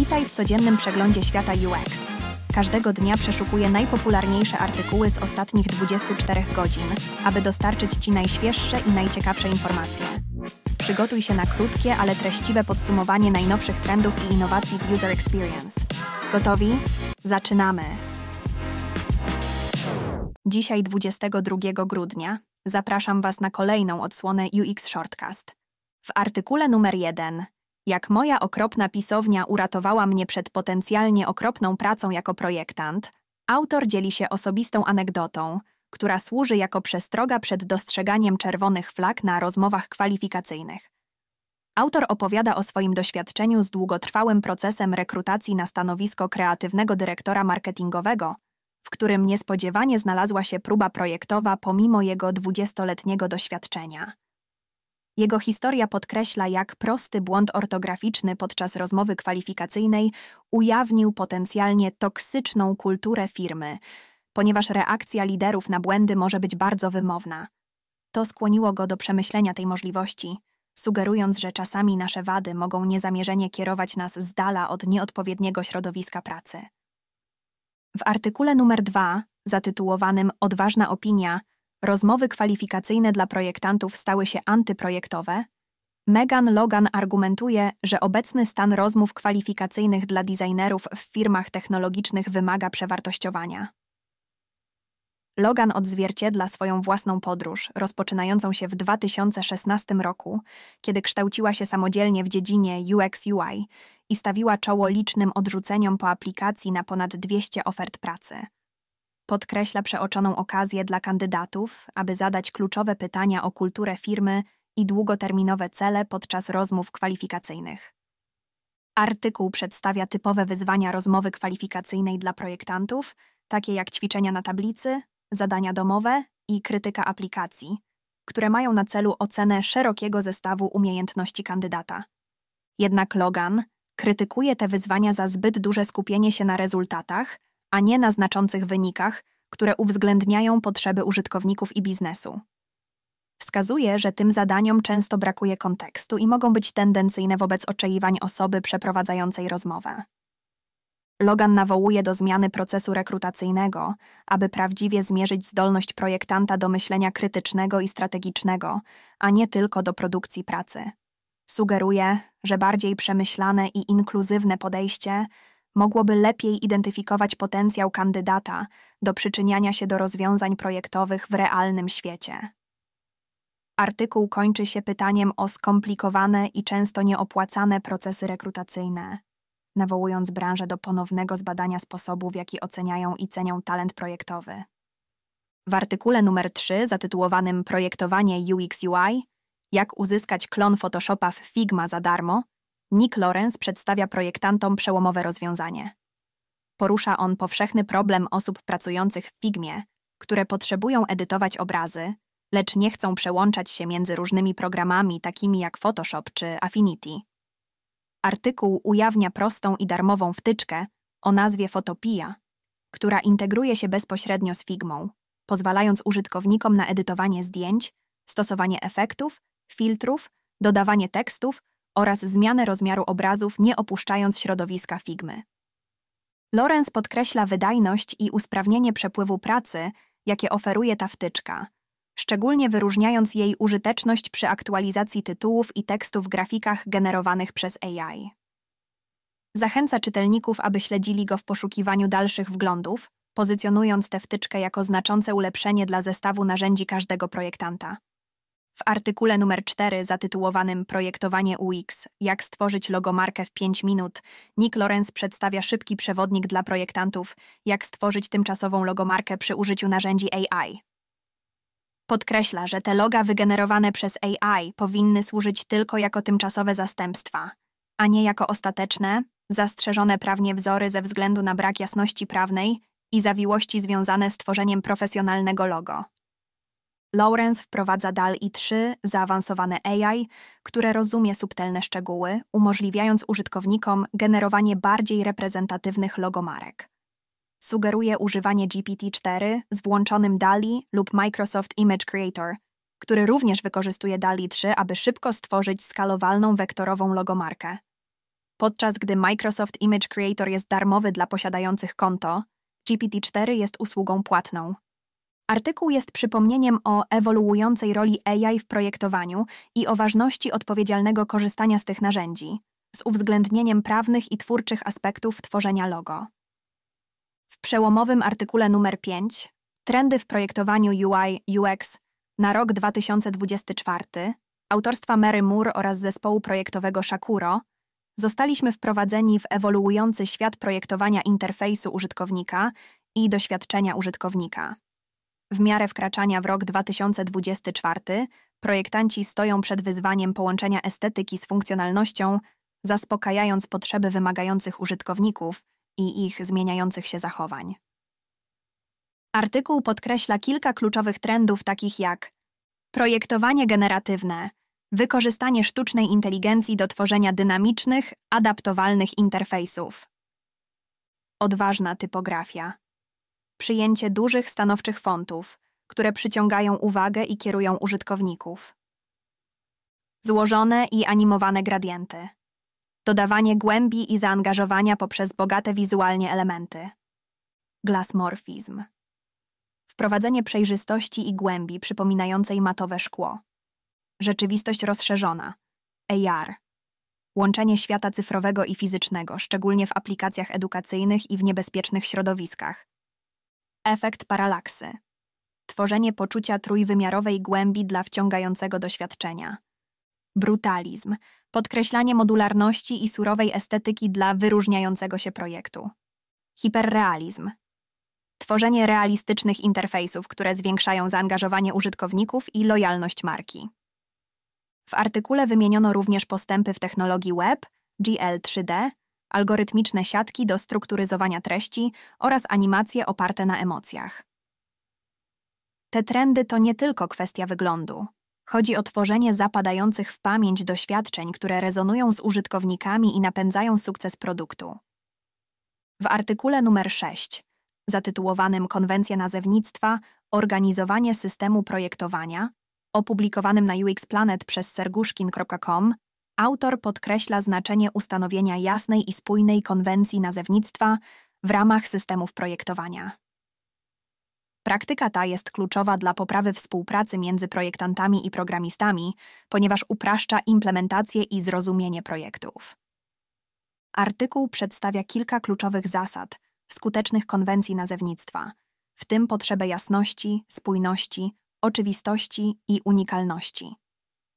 Witaj w codziennym przeglądzie świata UX. Każdego dnia przeszukuję najpopularniejsze artykuły z ostatnich 24 godzin, aby dostarczyć Ci najświeższe i najciekawsze informacje. Przygotuj się na krótkie, ale treściwe podsumowanie najnowszych trendów i innowacji w User Experience. Gotowi? Zaczynamy! Dzisiaj, 22 grudnia, zapraszam Was na kolejną odsłonę UX Shortcast. W artykule numer 1 jak moja okropna pisownia uratowała mnie przed potencjalnie okropną pracą jako projektant, autor dzieli się osobistą anegdotą, która służy jako przestroga przed dostrzeganiem czerwonych flag na rozmowach kwalifikacyjnych. Autor opowiada o swoim doświadczeniu z długotrwałym procesem rekrutacji na stanowisko kreatywnego dyrektora marketingowego, w którym niespodziewanie znalazła się próba projektowa pomimo jego dwudziestoletniego doświadczenia. Jego historia podkreśla, jak prosty błąd ortograficzny podczas rozmowy kwalifikacyjnej ujawnił potencjalnie toksyczną kulturę firmy, ponieważ reakcja liderów na błędy może być bardzo wymowna. To skłoniło go do przemyślenia tej możliwości, sugerując, że czasami nasze wady mogą niezamierzenie kierować nas z dala od nieodpowiedniego środowiska pracy. W artykule numer 2, zatytułowanym Odważna opinia, rozmowy kwalifikacyjne dla projektantów stały się antyprojektowe, Megan Logan argumentuje, że obecny stan rozmów kwalifikacyjnych dla designerów w firmach technologicznych wymaga przewartościowania. Logan odzwierciedla swoją własną podróż, rozpoczynającą się w 2016 roku, kiedy kształciła się samodzielnie w dziedzinie UX-UI i stawiła czoło licznym odrzuceniom po aplikacji na ponad 200 ofert pracy. Podkreśla przeoczoną okazję dla kandydatów, aby zadać kluczowe pytania o kulturę firmy i długoterminowe cele podczas rozmów kwalifikacyjnych. Artykuł przedstawia typowe wyzwania rozmowy kwalifikacyjnej dla projektantów, takie jak ćwiczenia na tablicy, zadania domowe i krytyka aplikacji, które mają na celu ocenę szerokiego zestawu umiejętności kandydata. Jednak Logan krytykuje te wyzwania za zbyt duże skupienie się na rezultatach a nie na znaczących wynikach, które uwzględniają potrzeby użytkowników i biznesu. Wskazuje, że tym zadaniom często brakuje kontekstu i mogą być tendencyjne wobec oczekiwań osoby przeprowadzającej rozmowę. Logan nawołuje do zmiany procesu rekrutacyjnego, aby prawdziwie zmierzyć zdolność projektanta do myślenia krytycznego i strategicznego, a nie tylko do produkcji pracy. Sugeruje, że bardziej przemyślane i inkluzywne podejście mogłoby lepiej identyfikować potencjał kandydata do przyczyniania się do rozwiązań projektowych w realnym świecie. Artykuł kończy się pytaniem o skomplikowane i często nieopłacane procesy rekrutacyjne, nawołując branżę do ponownego zbadania sposobu, w jaki oceniają i cenią talent projektowy. W artykule numer 3 zatytułowanym Projektowanie UX/UI jak uzyskać klon Photoshopa w Figma za darmo Nick Lawrence przedstawia projektantom przełomowe rozwiązanie. Porusza on powszechny problem osób pracujących w Figmie, które potrzebują edytować obrazy, lecz nie chcą przełączać się między różnymi programami takimi jak Photoshop czy Affinity. Artykuł ujawnia prostą i darmową wtyczkę o nazwie Photopia, która integruje się bezpośrednio z Figmą, pozwalając użytkownikom na edytowanie zdjęć, stosowanie efektów, filtrów, dodawanie tekstów oraz zmianę rozmiaru obrazów, nie opuszczając środowiska Figmy. Lorenz podkreśla wydajność i usprawnienie przepływu pracy, jakie oferuje ta wtyczka, szczególnie wyróżniając jej użyteczność przy aktualizacji tytułów i tekstów w grafikach generowanych przez AI. Zachęca czytelników, aby śledzili go w poszukiwaniu dalszych wglądów, pozycjonując tę wtyczkę jako znaczące ulepszenie dla zestawu narzędzi każdego projektanta. W artykule numer 4 zatytułowanym Projektowanie UX Jak stworzyć logomarkę w 5 minut Nick Lorenz przedstawia szybki przewodnik dla projektantów jak stworzyć tymczasową logomarkę przy użyciu narzędzi AI. Podkreśla, że te loga wygenerowane przez AI powinny służyć tylko jako tymczasowe zastępstwa, a nie jako ostateczne, zastrzeżone prawnie wzory ze względu na brak jasności prawnej i zawiłości związane z tworzeniem profesjonalnego logo. Lawrence wprowadza DAL-I 3 zaawansowane AI, które rozumie subtelne szczegóły, umożliwiając użytkownikom generowanie bardziej reprezentatywnych logomarek. Sugeruje używanie GPT-4 z włączonym DALI lub Microsoft Image Creator, który również wykorzystuje DALI 3, aby szybko stworzyć skalowalną wektorową logomarkę. Podczas gdy Microsoft Image Creator jest darmowy dla posiadających konto, GPT-4 jest usługą płatną. Artykuł jest przypomnieniem o ewoluującej roli AI w projektowaniu i o ważności odpowiedzialnego korzystania z tych narzędzi, z uwzględnieniem prawnych i twórczych aspektów tworzenia logo. W przełomowym artykule numer 5 Trendy w projektowaniu UI UX na rok 2024 autorstwa Mary Moore oraz zespołu projektowego Shakuro zostaliśmy wprowadzeni w ewoluujący świat projektowania interfejsu użytkownika i doświadczenia użytkownika. W miarę wkraczania w rok 2024 projektanci stoją przed wyzwaniem połączenia estetyki z funkcjonalnością, zaspokajając potrzeby wymagających użytkowników i ich zmieniających się zachowań. Artykuł podkreśla kilka kluczowych trendów, takich jak projektowanie generatywne, wykorzystanie sztucznej inteligencji do tworzenia dynamicznych, adaptowalnych interfejsów, odważna typografia, przyjęcie dużych, stanowczych fontów, które przyciągają uwagę i kierują użytkowników, złożone i animowane gradienty, dodawanie głębi i zaangażowania poprzez bogate wizualnie elementy, glasmorfizm wprowadzenie przejrzystości i głębi przypominającej matowe szkło. Rzeczywistość rozszerzona. AR. Łączenie świata cyfrowego i fizycznego, szczególnie w aplikacjach edukacyjnych i w niebezpiecznych środowiskach. Efekt paralaksy. Tworzenie poczucia trójwymiarowej głębi dla wciągającego doświadczenia. Brutalizm. Podkreślanie modularności i surowej estetyki dla wyróżniającego się projektu. Hiperrealizm tworzenie realistycznych interfejsów, które zwiększają zaangażowanie użytkowników i lojalność marki. W artykule wymieniono również postępy w technologii web, GL3D, algorytmiczne siatki do strukturyzowania treści oraz animacje oparte na emocjach. Te trendy to nie tylko kwestia wyglądu. Chodzi o tworzenie zapadających w pamięć doświadczeń, które rezonują z użytkownikami i napędzają sukces produktu. W artykule numer 6 zatytułowanym Konwencja nazewnictwa Organizowanie systemu projektowania, opublikowanym na UX Planet przez serguszkin.com, autor podkreśla znaczenie ustanowienia jasnej i spójnej konwencji nazewnictwa w ramach systemów projektowania. Praktyka ta jest kluczowa dla poprawy współpracy między projektantami i programistami, ponieważ upraszcza implementację i zrozumienie projektów. Artykuł przedstawia kilka kluczowych zasad, skutecznych konwencji nazewnictwa, w tym potrzebę jasności, spójności, oczywistości i unikalności.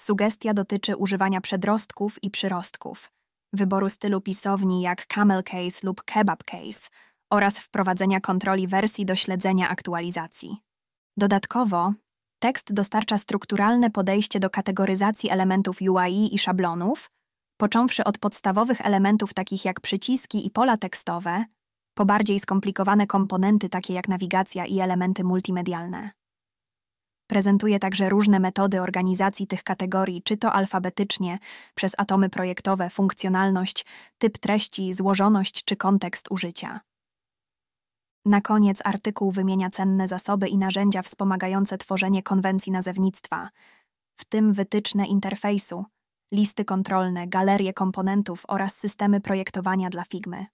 Sugestia dotyczy używania przedrostków i przyrostków, wyboru stylu pisowni jak camel case lub kebab case oraz wprowadzenia kontroli wersji do śledzenia aktualizacji. Dodatkowo, tekst dostarcza strukturalne podejście do kategoryzacji elementów UI i szablonów, począwszy od podstawowych elementów takich jak przyciski i pola tekstowe, po bardziej skomplikowane komponenty takie jak nawigacja i elementy multimedialne. Prezentuje także różne metody organizacji tych kategorii, czy to alfabetycznie, przez atomy projektowe, funkcjonalność, typ treści, złożoność czy kontekst użycia. Na koniec artykuł wymienia cenne zasoby i narzędzia wspomagające tworzenie konwencji nazewnictwa, w tym wytyczne interfejsu, listy kontrolne, galerie komponentów oraz systemy projektowania dla Figmy.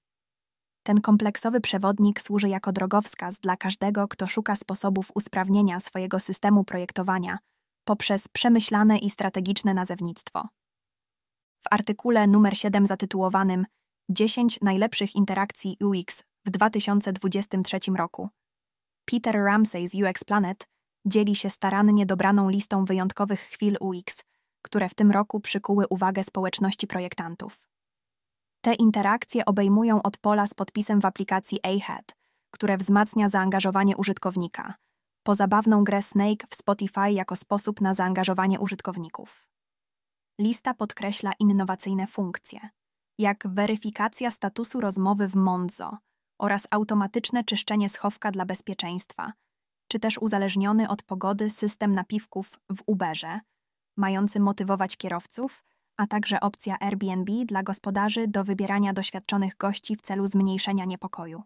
Ten kompleksowy przewodnik służy jako drogowskaz dla każdego, kto szuka sposobów usprawnienia swojego systemu projektowania poprzez przemyślane i strategiczne nazewnictwo. W artykule numer 7 zatytułowanym 10 najlepszych interakcji UX w 2023 roku Peter Ramsey z UX Planet dzieli się starannie dobraną listą wyjątkowych chwil UX, które w tym roku przykuły uwagę społeczności projektantów. Te interakcje obejmują od pola z podpisem w aplikacji AHEAD, które wzmacnia zaangażowanie użytkownika, po zabawną grę Snake w Spotify jako sposób na zaangażowanie użytkowników. Lista podkreśla innowacyjne funkcje, jak weryfikacja statusu rozmowy w Monzo oraz automatyczne czyszczenie schowka dla bezpieczeństwa, czy też uzależniony od pogody system napiwków w Uberze, mający motywować kierowców a także opcja Airbnb dla gospodarzy do wybierania doświadczonych gości w celu zmniejszenia niepokoju.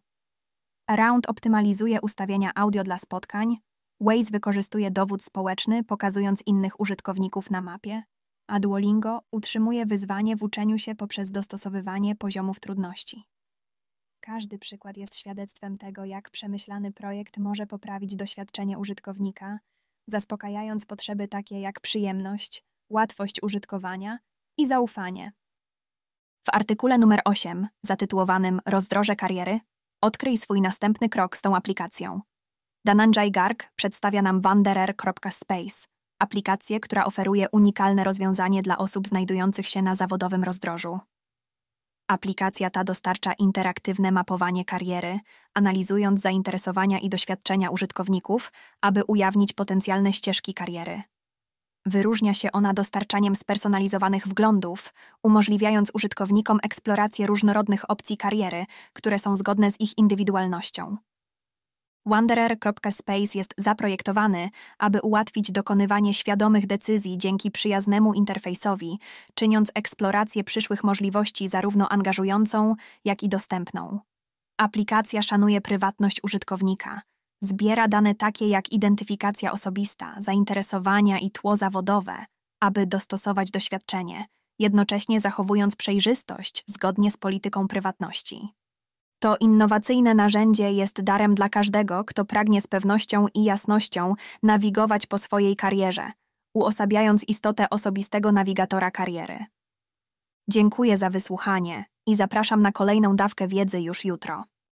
Around optymalizuje ustawienia audio dla spotkań, Waze wykorzystuje dowód społeczny, pokazując innych użytkowników na mapie, a Duolingo utrzymuje wyzwanie w uczeniu się poprzez dostosowywanie poziomów trudności. Każdy przykład jest świadectwem tego, jak przemyślany projekt może poprawić doświadczenie użytkownika, zaspokajając potrzeby takie jak przyjemność, łatwość użytkowania i zaufanie. W artykule numer 8, zatytułowanym Rozdroże kariery, odkryj swój następny krok z tą aplikacją. Dananjay Garg przedstawia nam wanderer.space, aplikację, która oferuje unikalne rozwiązanie dla osób znajdujących się na zawodowym rozdrożu. Aplikacja ta dostarcza interaktywne mapowanie kariery, analizując zainteresowania i doświadczenia użytkowników, aby ujawnić potencjalne ścieżki kariery. Wyróżnia się ona dostarczaniem spersonalizowanych wglądów, umożliwiając użytkownikom eksplorację różnorodnych opcji kariery, które są zgodne z ich indywidualnością. Wanderer.space jest zaprojektowany, aby ułatwić dokonywanie świadomych decyzji dzięki przyjaznemu interfejsowi, czyniąc eksplorację przyszłych możliwości zarówno angażującą, jak i dostępną. Aplikacja szanuje prywatność użytkownika, zbiera dane takie jak identyfikacja osobista, zainteresowania i tło zawodowe, aby dostosować doświadczenie, jednocześnie zachowując przejrzystość zgodnie z polityką prywatności. To innowacyjne narzędzie jest darem dla każdego, kto pragnie z pewnością i jasnością nawigować po swojej karierze, uosabiając istotę osobistego nawigatora kariery. Dziękuję za wysłuchanie i zapraszam na kolejną dawkę wiedzy już jutro.